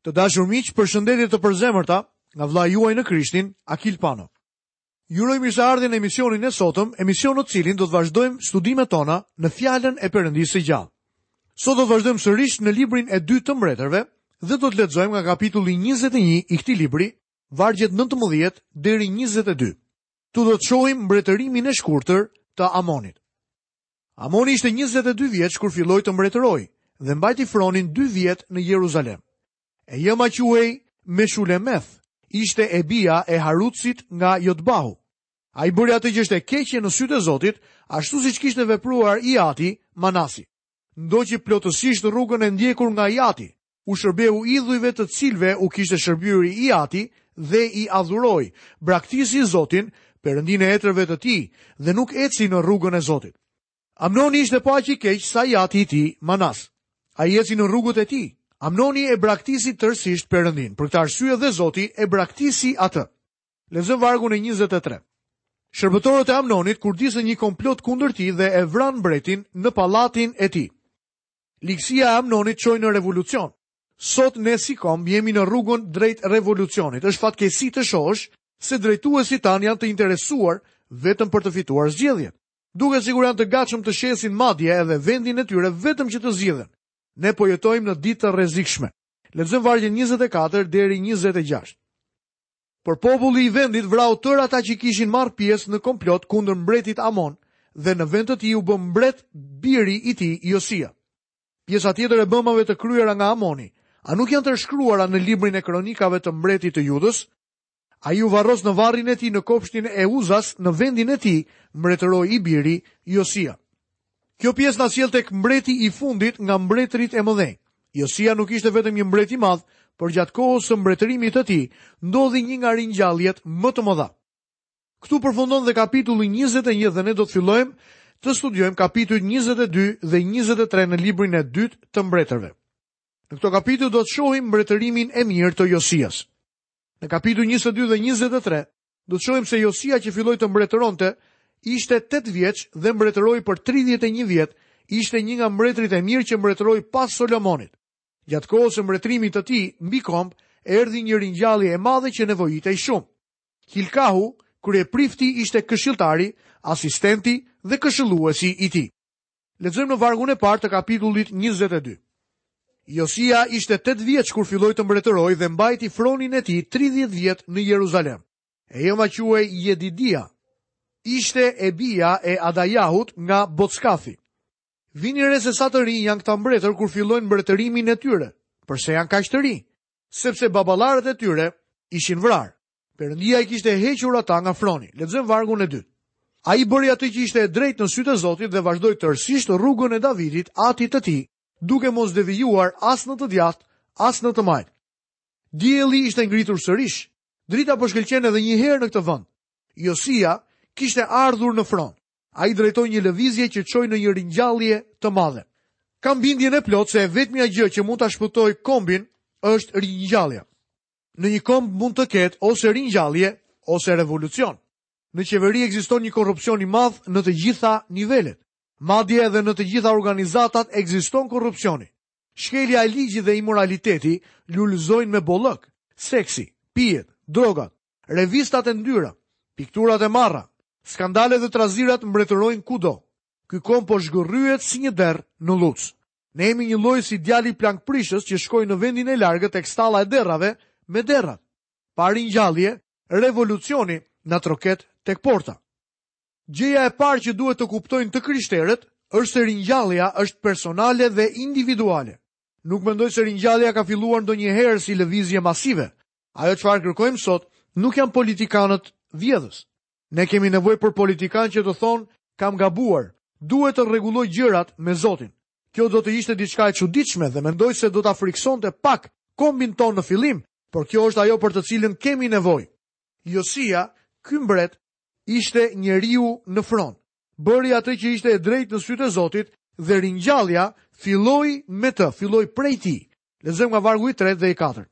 Të dashur miq, përshëndetje të përzemërta nga vlla juaj në Krishtin, Akil Pano. Ju uroj mirëseardhjen në emisionin e sotëm, emision në të cilin do të vazhdojmë studimet tona në fjalën e Perëndisë së gjallë. Sot do të vazhdojmë sërish në librin e dytë të mbretërve dhe do të lexojmë nga kapitulli 21 i këtij libri, vargjet 19 deri 22. Këtu do të shohim mbretërimin e shkurtër të Amonit. Amoni ishte njëzet e dy vjeç kur filloi të mbretërojë dhe mbajti fronin dy vjet në Jeruzalem. E ëma quhej Meshulemeth, ishte e bija e Harucit nga Jotbahu. Ai bëri atë që është e keqe në sytë e Zotit, ashtu siç kishte vepruar i ati, Manasi. Ndoqi plotësisht rrugën e ndjekur nga i ati, U shërbeu idhujve të cilëve u kishte shërbyer i ati dhe i adhuroi, braktisi Zotin, Perëndinë e etërve të tij, dhe nuk eci në rrugën e Zotit. Amnoni ishte po aq i keq sa i ati i tij, Manas. Ai eci në rrugët e tij. Amnoni e braktisi tërësisht Perëndinë, për këtë arsye dhe Zoti e braktisi atë. Lexojmë vargun e 23. Shërbëtorët e Amnonit kurdisën një komplot kundër tij dhe e vranë mbretin në pallatin e tij. Ligësia e Amnonit çoi në revolucion. Sot ne si komb jemi në rrugën drejt revolucionit. Është fatkeqësi të shohësh se drejtuesit tanë janë të interesuar vetëm për të fituar zgjedhjet. Duket sikur janë të gatshëm të shesin madje edhe vendin e tyre vetëm që të zgjidhen. Ne po jetojmë në ditë të rrezikshme. Lexojmë vargjet 24 deri 26. Por populli i vendit vrau tërë ata që kishin marrë pjesë në komplot kundër mbretit Amon dhe në vend të tij u bë mbret biri i tij Josia. Pjesa tjetër e bëmave të kryera nga Amoni, a nuk janë të shkruara në librin e kronikave të mbretit të Judës? Ai u varros në varrin e tij në kopshtin e Uzas në vendin e tij mbretëroi i biri Josia. Kjo pjesë na sjell tek mbreti i fundit nga mbretërit e mëdhenj. Josia nuk ishte vetëm një mbret i madh, por gjatë kohës së mbretërimit të tij ndodhi një nga ringjalljet më të mëdha. Këtu përfundon dhe kapitulli 21 dhe ne do të fillojmë të studiojmë kapitujt 22 dhe 23 në librin e dytë të mbretërve. Në këto kapituj do të shohim mbretërimin e mirë të Josias. Në kapitujt 22 dhe 23 Do të shohim se Josia që filloi të mbretëronte, ishte 8 vjeç dhe mbretëroi për 31 vjet, ishte një nga mbretërit e mirë që mbretëroi pas Solomonit. Gjatë kohës së mbretërimit të tij mbi komb, erdhi një ringjallje e madhe që nevojitej shumë. Hilkahu, kryeprifti ishte këshilltari, asistenti dhe këshilluesi i tij. Lexojmë në vargun e parë të kapitullit njëzet e dy. Josia ishte tetë vjeç kur filloi të mbretërojë dhe mbajti fronin e tij tridhjetë vjet në Jeruzalem. E jëma quhej Jedidia. Ishte e bija e Adajahut nga Bockathi. Vini re se sa të rinj janë këta mbretër kur fillojnë mbretërimin e tyre. Përse janë kaq të rinj? Sepse baballarët e tyre ishin vrarë. Perëndia i kishte hequr ata nga froni. Lexojmë vargun e dytë. Ai bëri atë që ishte e drejtë në sytë e Zotit dhe vazhdoi tërësisht rrugën e Davidit, atit të tij, duke mos devijuar as në të djathtë, as në të majtë. Dielli ishte ngritur sërish. Drita po shkëlqen edhe një herë në këtë vend. Josia kishte ardhur në fron. Ai drejtoi një lëvizje që çoi në një ringjallje të madhe. Kam bindjen e plotë se e vetmja gjë që mund ta shpëtojë kombin është ringjallja. Në një komb mund të ketë ose ringjallje ose revolucion. Në qeveri ekziston një korrupsion i madh në të gjitha nivelet. Madje edhe në të gjitha organizatat ekziston korrupsioni. Shkelja e ligjit dhe imoraliteti lulëzojnë me bollëk. Seksi, pijet, drogat, revistat e ndyra, pikturat e marra, skandalet dhe trazirat mbretërojnë kudo. Ky komb po zhgërryhet si një derr në llucë. Ne jemi një lloj si djali plangprishës që shkoi në vendin e largët tek stalla e derrave me derrat. Pa ringjallje, revolucioni na troket tek porta. Gjëja e parë që duhet të kuptojnë të krishterët është se ringjallja është personale dhe individuale. Nuk mendoj se ringjallja ka filluar ndonjëherë si lëvizje masive. Ajo çfarë kërkojmë sot nuk janë politikanët vjedhës. Ne kemi nevojë për politikanë që të thonë kam gabuar, duhet të rregulloj gjërat me Zotin. Kjo do të ishte diçka e çuditshme dhe mendoj se do ta frikësonte pak kombin tonë në fillim, por kjo është ajo për të cilën kemi nevojë. Josia, ky mbret, ishte njeriu në fron. Bëri atë që ishte e drejtë në sytë e Zotit dhe ringjallja filloi me të, filloi prej tij. Lexojmë nga vargu i tretë dhe i katërt.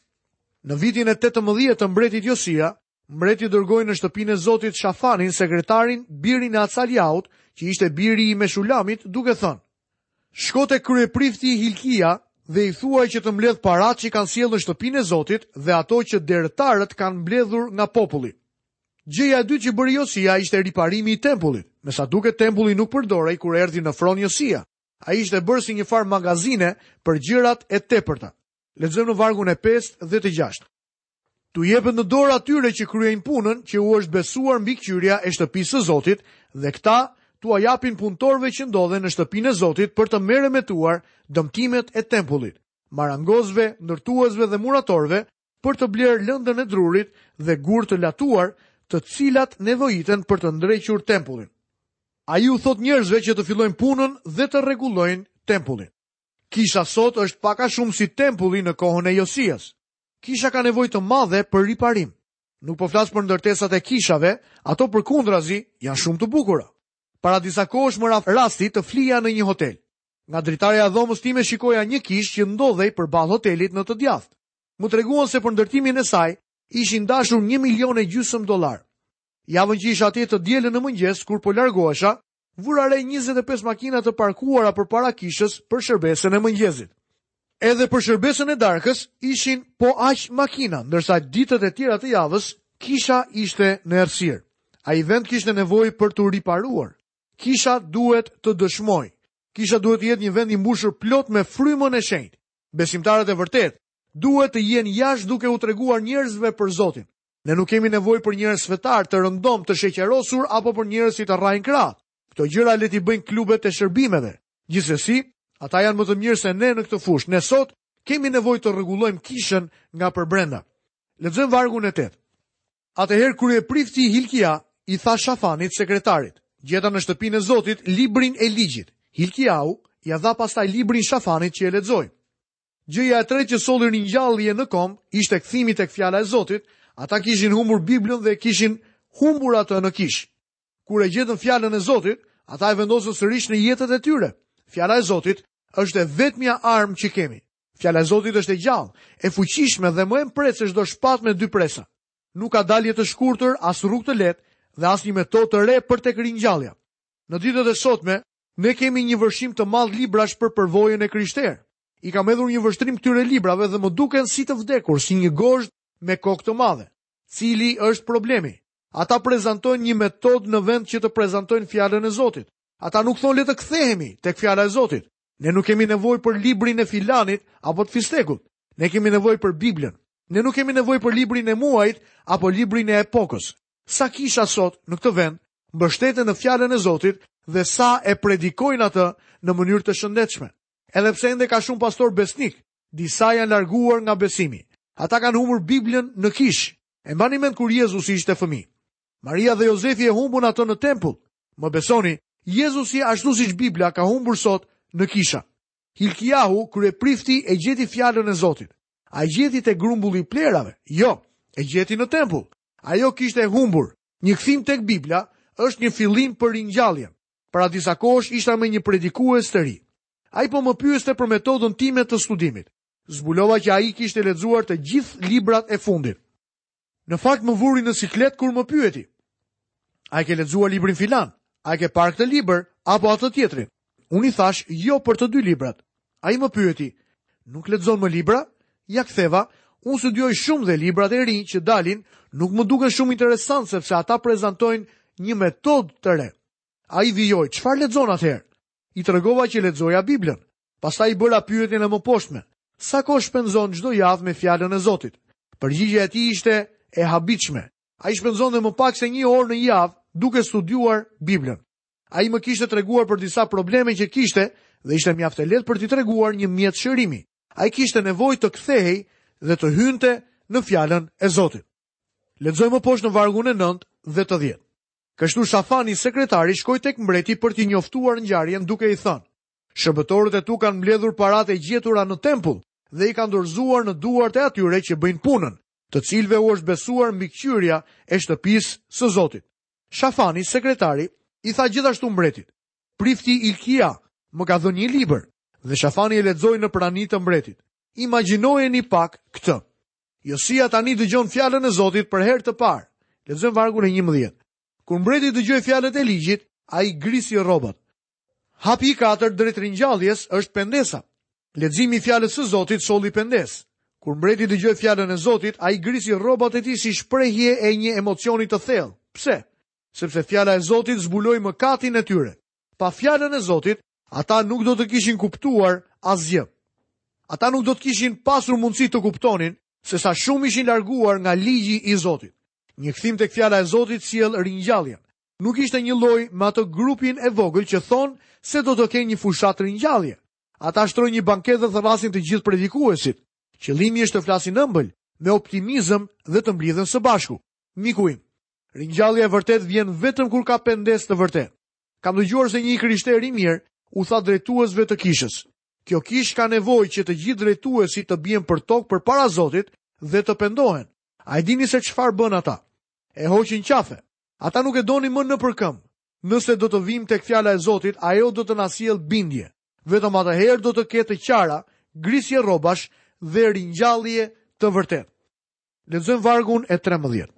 Në vitin e 18 të mbretit Josia, mbreti dërgoi në shtëpinë e Zotit Shafanin, sekretarin, birin e Acaliaut, që ishte biri i Meshulamit, duke thënë: Shko te kryeprifti Hilkia dhe i thuaj që të mbledh paratë që kanë sjellë në shtëpinë e Zotit dhe ato që derëtarët kanë mbledhur nga populli. Gjëja e dytë që bëri Josia ishte riparimi i tempullit. Me sa duket tempulli nuk përdorej kur erdhi në fron Josia. Ai ishte bërë si një farë magazine për gjërat e tepërta. Lexojmë në vargun e 5 dhe të 6. T'u jepet në dorë atyre që kryejnë punën që u është besuar mbikëqyrja e shtëpisë së Zotit dhe këta t'ua japin punëtorëve që ndodhen në shtëpinë e Zotit për të meremetuar dëmtimet e tempullit. Marangozëve, ndërtuesve dhe muratorëve për të blerë lëndën e drurit dhe gurë të latuar, të cilat nevojiten për të ndrequr tempullin. Ai u thotë njerëzve që të fillojnë punën dhe të rregullojnë tempullin. Kisha sot është pak a shumë si tempulli në kohën e Josias. Kisha ka nevojë të madhe për riparim. Nuk po flas për ndërtesat e kishave, ato përkundrazi janë shumë të bukura. Para disa kohësh më ra rasti të flija në një hotel. Nga dritarja e dhomës sime shikoja një kishë që ndodhej përballë hotelit në të djathtë. Më treguan se për ndërtimin e saj ishin dashur një milion e gjysmë dollarë. Javën që isha atje të dielën në mëngjes, kur po largohesha, vura re 25 makina të parkuara përpara kishës për shërbesën e mëngjesit. Edhe për shërbesën e darkës ishin po aq makina, ndërsa ditët e tjera të javës kisha ishte në errësirë. Ai vend kishte nevojë për t'u riparuar. Kisha duhet të dëshmojë. Kisha duhet të jetë një vend i mbushur plot me frymën e shenjtë. Besimtarët e vërtetë duhet të jenë jashtë duke u treguar njerëzve për Zotin. Ne nuk kemi nevojë për njerëz fetarë të rëndomtë, të sheqerosur apo për njerëz që të rrahin krahët. Këto gjëra le t'i bëjnë klubet e shërbimeve. Gjithsesi, ata janë më të mirë se ne në këtë fushë. Ne sot kemi nevojë të rregullojmë kishën nga përbrenda. Lexojmë vargun e tetë. Atëherë kryeprifti Hilkia i tha Shafanit, sekretarit, Gjeta në shtëpinë e Zotit librin e ligjit. Hilkiau ia dha pastaj librin Shafanit që e lexoi. Gjëja e tretë që solli ringjallje në komb ishte kthimi tek Fjala e Zotit, ata kishin humbur Biblën dhe e kishin humbur atë në kishë. Kur e gjetën Fjalën e Zotit, ata e vendosën sërish në jetët e tyre. Fjala e Zotit është e vetmja armë që kemi. Fjala e Zotit është e gjallë, e fuqishme dhe më e mprehtë se çdo shpatë me dy presa. Nuk ka dalje të shkurtër, as rrugë të lehtë dhe as një metodë të re për tek ringjallja. Në ditët e sotme, ne kemi një vërshim të madh librash për përvojën e krishterë. I kam hedhur një vështrim këtyre librave dhe më duken si të vdekur, si një gozhdë me kokë të madhe. Cili është problemi? Ata prezantojnë një metodë në vend që të prezantojnë fjalën e Zotit. Ata nuk thonë le të kthehemi tek fjala e Zotit. Ne nuk kemi nevojë për librin e filanit apo të fistekut. Ne kemi nevojë për Biblën. Ne nuk kemi nevojë për librin e muajit apo librin e epokës. Sa kisha sot në këtë vend mbështeten në fjalën e Zotit dhe sa e predikojnë atë në mënyrë të shëndetshme. Edhe pse ende ka shumë pastorë besnikë, disa janë larguar nga besimi. Ata kanë humbur Biblën në kishë. E mbani mend kur Jezusi ishte fëmijë. Maria dhe Jozefi e humbun atë në tempull. Më besoni, Jezusi ashtu siç Bibla ka humbur sot në kisha. Hilkiahu, kryeprifti, e gjeti fjalën e Zotit. A e gjeti tek grumbulli i plehrave? Jo, e gjeti në tempull. Ajo ishte e humbur. Një kthim tek Bibla është një fillim për ringjalljen. Para disa kohësh isha me një predikues të ri. Ai po më pyeste për metodën time të studimit. Zbulova që ai kishte lexuar të gjithë librat e fundit. Në fakt më vuri në siklet kur më pyeti. A e ke lexuar librin filan? A e ke parë këtë libër apo atë tjetrin? Unë i thashë jo për të dy librat. Ai më pyeti, "Nuk lexon më libra?" Ia ktheva, "Unë studioj shumë dhe librat e rinj që dalin nuk më duken shumë interesantë sepse ata prezantojnë një metodë të re." Ai vijoi, "Çfarë lexon atëherë?" I tregova që lexoja Biblën. Pastaj i bëra pyetjen e mëposhtme, Sa kohë shpenzon çdo javë me Fjalën e Zotit? Përgjigja e tij ishte e habitshme. Ai shpenzonte më pak se një orë në javë duke studiuar Biblën. Ai më kishte treguar për disa probleme që kishte dhe ishte mjaft e lehtë për t'i treguar një mjet shërimi. Ai kishte nevojë të kthehej dhe të hynte në Fjalën e Zotit. Lexojmë më poshtë në vargun e 9 dhe të 10. Kështu Shafani sekretari shkoi tek mbreti për t'i njoftuar ngjarjen duke i thënë: Shërbëtorët e tu kanë mbledhur paratë e gjetura në tempull dhe i kanë dorëzuar në duart e atyre që bëjnë punën, të cilëve u është besuar mbikëqyrja e shtëpisë së Zotit. Shafani, sekretari, i tha gjithashtu mbretit, Prifti Hilkiah më ka dhënë një libër dhe Shafani e lexoi në prani të mbretit. Imagjinojeni pak këtë. Josia tani dëgjon fjalën e Zotit për herë të parë. Lexojmë vargun e 11. Kur mbreti dëgjoi fjalët e ligjit, ai grisi rrobat. Hapi i katërt drejt ringjalljes është pendesa. Leximi i fjalës së Zotit solli pendesë. Kur mbreti dëgjoi fjalën e Zotit, ai grisi rrobat e tij si shprehje e një emocioni të thellë. Pse? Sepse fjala e Zotit zbuloi mëkatin e tyre. Pa fjalën e Zotit, ata nuk do të kishin kuptuar asgjë. Ata nuk do të kishin pasur mundësi të kuptonin se sa shumë ishin larguar nga ligji i Zotit. Një kthim tek fjala e Zotit sjell ringjalljen. nuk ishte njëlloj me atë grupin e vogël që thonë se do të kenë një fushatë ringjallje. Ata shtrojnë një banket dhe thërrasin të gjithë predikuesit. Qëllimi është të flasin ëmbël, me optimizëm dhe të mblidhen së bashku. Miku im, ringjallja e vërtetë vjen vetëm kur ka pendesë të vërtetë. Kam dëgjuar se një i krishterë i mirë u tha drejtuesve të kishës. Kjo kishë ka nevojë që të gjithë drejtuesit të bien përtokë përpara Zotit dhe të pendohen. A e dini se çfarë bënë ata? E hoqin qafe. Ata nuk e donin më nëpër këmbë. Nëse do të vijmë tek fjala e Zotit, ajo do të na sjellë bindje. Vetëm atëherë do të ketë të qara, grisje rrobash dhe ringjallje të vërtetë. Lexojmë vargun e 13.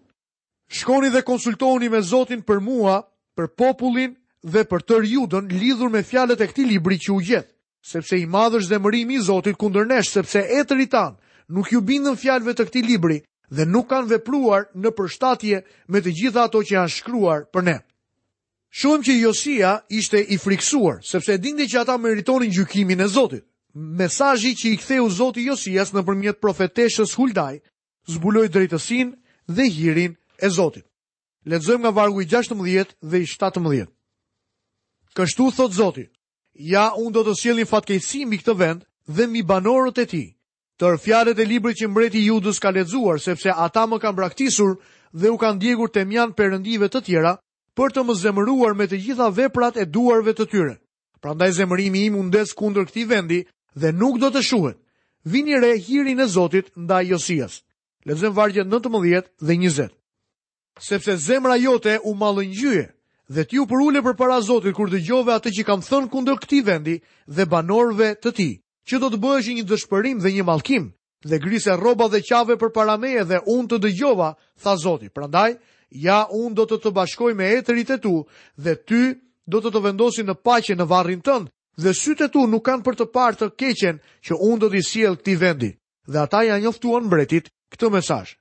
Shkoni dhe konsultohuni me Zotin për mua, për popullin dhe për tërë Judën lidhur me fjalët e këtij libri që u gjet. Sepse i madh është zemërimi i Zotit kundër nesh, sepse etërit tanë nuk iu bindën fjalëve të këtij libri dhe nuk kanë vepruar në përshtatje me të gjitha ato që janë shkruar për ne. Shohim që Josia ishte i frikësuar, sepse e dinte që ata meritonin gjykimin e Zotit. Mesazhi që i ktheu Zoti Josias nëpërmjet profeteshës Huldai zbuloi drejtësinë dhe hirin e Zotit. Lexojmë nga vargu i 16 dhe i 17. Kështu thotë Zoti, Ja, unë do të sjell një fatkeqësi mbi këtë vend dhe mbi banorët e tij. Tërë fjalët e librit që mbreti i Judës ka lexuar, sepse ata më kanë braktisur dhe u kanë djegur temjan perëndive të tjera, për të më zemëruar me të gjitha veprat e duarve të tyre. Prandaj zemërimi im u ndez kundër këtij vendi dhe nuk do të shuhet. Vini re hirin e Zotit ndaj Josias. Lexojmë vargjet 19 dhe 20. Sepse zemra jote u mallëngjye, dhe ti u përule përpara Zotit kur dëgjove atë që kam thënë kundër këtij vendi dhe banorëve të tij, që do të bëheshin një dëshpërim dhe një mallkim, dhe grise rrobat dhe qave përpara meje dhe unë të dëgjova, tha Zoti, prandaj, ja unë do të të bashkoj me etërit e tu dhe ty do të të vendosin në paqe në varrin tënd, dhe sytë e tu nuk kanë për të parë të keqen që unë do t'i sjell këtij vendi. Dhe ata ia njoftuan mbretit këtë mesazh.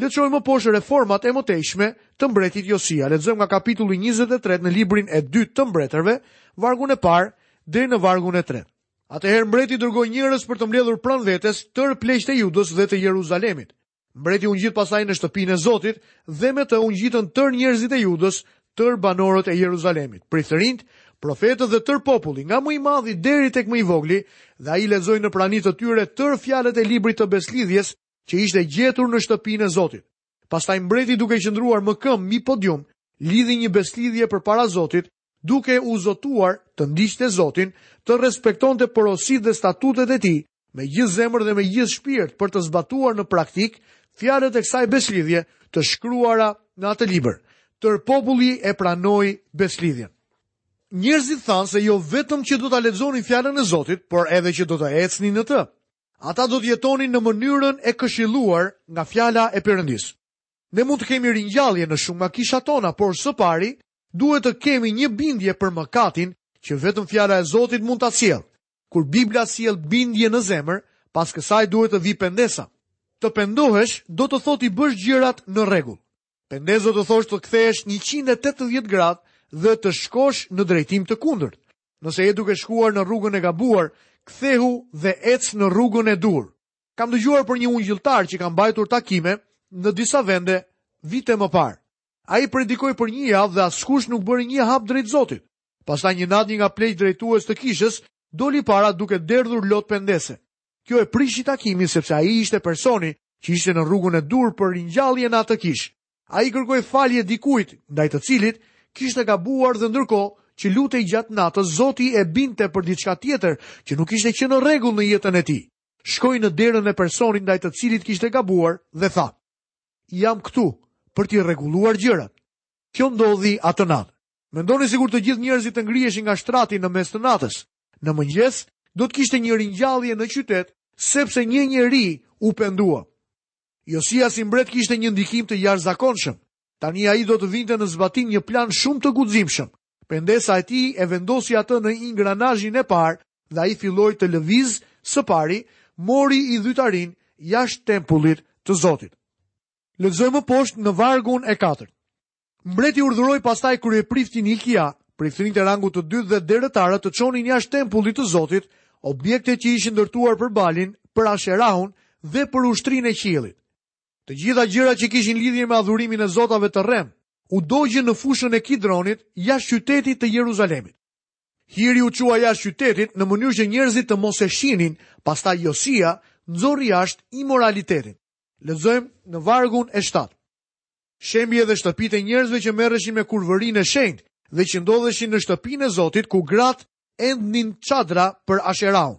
Le të shohim më poshtë reformat e mëtejshme të mbretit Josia. Lexojmë nga kapitulli njëzet e tretë në librin e Dytë të Mbretërve, vargun e parë deri në vargun e tretë. Atëherë mbreti dërgoi njerëz për të mbledhur pranë vetes tërë pleqtë e Judës dhe të Jeruzalemit. Mbreti u ngjit pastaj në shtëpinë e Zotit dhe me të u ngjitën tërë njerëzit e Judës, tërë banorët e Jeruzalemit, priftërinjtë, profetët dhe tërë populli, nga më i madhi deri tek më i vogli, dhe ai lexoi në prani të tyre tërë fjalët e librit të besëlidhjes që ishte gjetur në shtëpinë e Zotit. Pastaj mbreti duke qëndruar më këmbë mbi podium, lidhi një besëlidhje përpara Zotit, duke u zotuar të ndiqte Zotin, të respektonte porositë dhe statutet e tij me gjithë zemër dhe me gjithë shpirt për të zbatuar në praktikë fjalët e kësaj besëlidhje të shkruara në atë libër. Tërë populli e pranoi besëlidhjen. Njerëzit thanë se jo vetëm që do ta lexonin fjalën e Zotit, por edhe që do të ecnin në të. Ata do të jetonin në mënyrën e këshilluar nga Fjala e Perëndisë. Ne mund të kemi ringjallje në shumë nga kishat tona, por së pari duhet të kemi një bindje për mëkatin që vetëm Fjala e Zotit mund ta sjellë. Kur Bibla sjell bindje në zemër, pas kësaj duhet të vijë pendesa. Të pendohesh do të thotë i bësh gjërat në rregull. Pendesë do të thotë të kthehesh 180 gradë dhe të shkosh në drejtim të kundërt. Nëse je duke shkuar në rrugën e gabuar, kthehu dhe ec në rrugën e duhur. Kam dëgjuar për një ungjilltar që ka mbajtur takime në disa vende vite më parë. Ai predikoi për një javë dhe askush nuk bëri një hap drejt Zotit. Pastaj një natë një nga pleqtë drejtues të kishës doli para duke derdhur lot pendese. Kjo e prishi takimin sepse ai ishte personi që ishte në rrugën e duhur për ringjallje në atë kishë. Ai kërkoi falje dikujt, ndaj të cilit kishte gabuar dhe ndërkohë që lutej gjatë natës, Zoti e bindte për diçka tjetër që nuk kishte qenë në rregull në jetën e tij. Shkoi në derën e personit ndaj të cilit kishte gabuar dhe tha, Jam këtu për t'i rregulluar gjërat. Kjo ndodhi atë natë. Mendoni sikur të gjithë njerëzit të ngriheshin nga shtrati në mes të natës. Në mëngjes do të kishte një ringjallje në qytet sepse një njeri u pendua. Josia si mbret kishte një ndikim të jashtëzakonshëm. Tani ai do të vinte në zbatim një plan shumë të guximshëm. Pendesa e tij e vendosi atë në ingranazhin e parë dhe ai filloi të lëvizë, së pari, mori idhujtarinë jashtë tempullit të Zotit. Lexojmë më poshtë në vargun e katërt. Mbreti urdhëroi pastaj kryepriftin Hilkia, priftërinjtë e rangut të dytë dhe derëtarët të çonin jashtë tempullit të Zotit objektet që ishin ndërtuar për Balin, për Asherahun dhe për ushtrinë e qiellit. Të gjitha gjërat që kishin lidhje me adhurimin e zotave të rremë u dogjën në fushën e Kidronit jashtë qytetit të Jeruzalemit. Hiri u çua jashtë qytetit në mënyrë që njerëzit të mos e shihnin, pastaj Josia nxori jashtë imoralitetin. Lexojmë në vargun e 7. Shembi edhe shtëpitë e njerëzve që merreshin me kurvërinë e shenjtë dhe që ndodheshin në shtëpinë e Zotit ku gratë endnin çadra për Asherahun.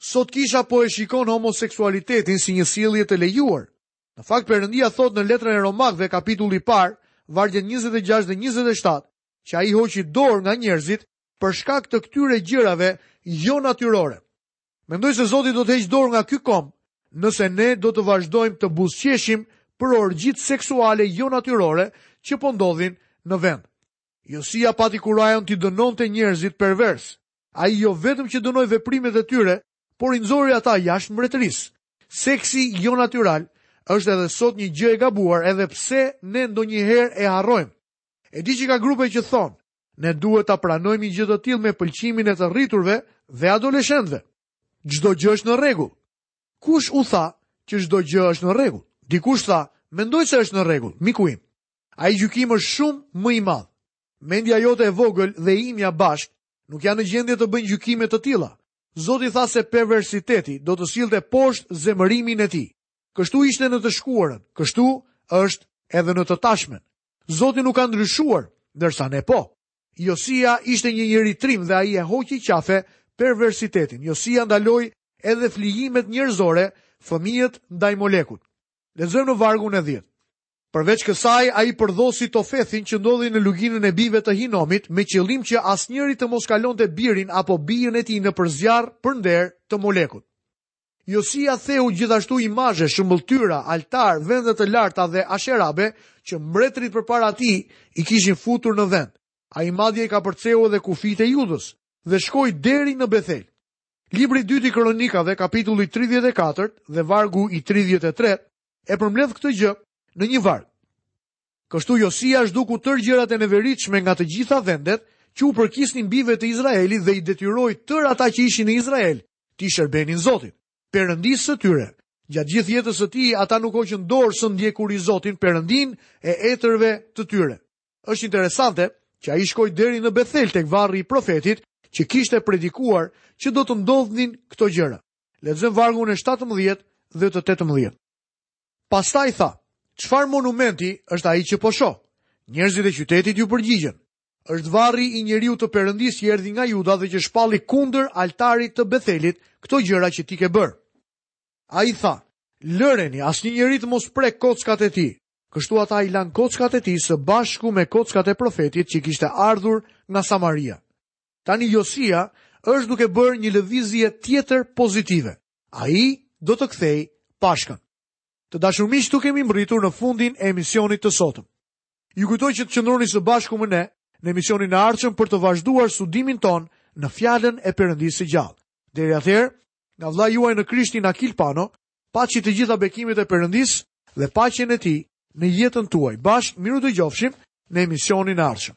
Sot kisha po e shikon homoseksualitetin si një sjellje të lejuar. Në fakt Perëndia thotë në letrën e Romakëve kapitulli i parë, vargjet 26 dhe 27, që ai hoqi dorë nga njerëzit për shkak të këtyre gjërave jonatyrore. Mendoj se Zoti do të heqë dorë nga ky komb nëse ne do të vazhdojmë të buzëqeshim për orgjitë seksuale jonatyrore që po ndodhin në vend. Josia pati kurajon t'i dënonte njerëzit perversë. Ai jo vetëm që dënoi veprimet e tyre, por i nxori ata jashtë mbretërisë. Seksi jonatyral është edhe sot një gjë e gabuar edhe pse ne ndonjëherë e harrojmë. E di që ka grupe që thonë, Ne duhet ta pranojmë një gjë të tillë me pëlqimin e të rriturve dhe adoleshentëve. Çdo gjë është në rregull. Kush u tha që çdo gjë është në rregull? Dikush tha, mendoj se është në rregull, miku im. Ai gjykim është shumë më i madh. Mendja jote e vogël dhe imja bashkë nuk janë në gjendje të bëjnë gjykime të tilla. Zoti tha se perversiteti do të sillte poshtë zemërimin e tij. Kështu ishte në të shkuarën, kështu është edhe në të tashmen. Zoti nuk ka ndryshuar, ndërsa ne po. Josia ishte një njeri trim dhe ai e hoqi qafe perversitetin. Josia ndaloi edhe flijimet njerëzore, fëmijët ndaj Molekut. Lexojmë në vargun e 10. Përveç kësaj, ai përdhosi Tofethin që ndodhej në luginën e bijve të Hinomit, me qëllim që asnjeri të mos kalonte birin apo bijën e tij nëpër zjarr për nder të Molekut. Josia theu gjithashtu imazhe, shëmbëlltyra, altarë, vende të larta dhe asherabe që mbretërit përpara tij i kishin futur në vend. Ai madje i kapërceu edhe kufijtë e Judës dhe shkoi deri në Bethel. Libri i dytë i Kronikave, kapitulli 34 dhe vargu i 33, e përmbledh këtë gjë në një varg. Kështu Josia zhduku tërë gjërat e neveritshme nga të gjitha vendet që u përkisnin bijve të Izraelit dhe i detyroi tërë ata që ishin në Izrael t'i shërbenin Zotit, Perëndisë së tyre. Gjatë gjithë jetës së tij, ata nuk hoqën dorë së ndjekuri Zotin, Perëndinë e etërve të tyre. Është interesante që ai shkoi deri në Bethel tek varri i profetit që kishte predikuar që do të ndodhnin këto gjëra. Lexojmë vargun e 17 dhe të 18. Pastaj tha, Çfarë monumenti është ai që po shoh? Njerëzit e qytetit iu përgjigjën, Është varri i njeriut të Perëndisë që erdhi nga Juda dhe që shpalli kundër altarit të Bethelit këto gjëra që ti ke bërë. Ai tha, Lëreni asnjë njeri të mos prekë kockat e tij. Kështu ata i lanë kockat e tij së bashku me kockat e profetit që kishte ardhur nga Samaria. Tani Josia është duke bërë një lëvizje tjetër pozitive. Ai do të kthejë Pashkën. Të dashur miq, këtu kemi mbërritur në fundin e emisionit të sotëm. Ju kujtoj që të qëndroni së bashku me ne në emisionin e ardhshëm për të vazhduar studimin tonë në fjalën e Perëndisë së gjallë. Deri atëherë, nga vëllai juaj në Krishtin Akil Pano, paçi të gjitha bekimet e Perëndisë dhe paqen e tij në jetën tuaj. Bashkë mirudëgjofshim në emisionin e ardhshëm.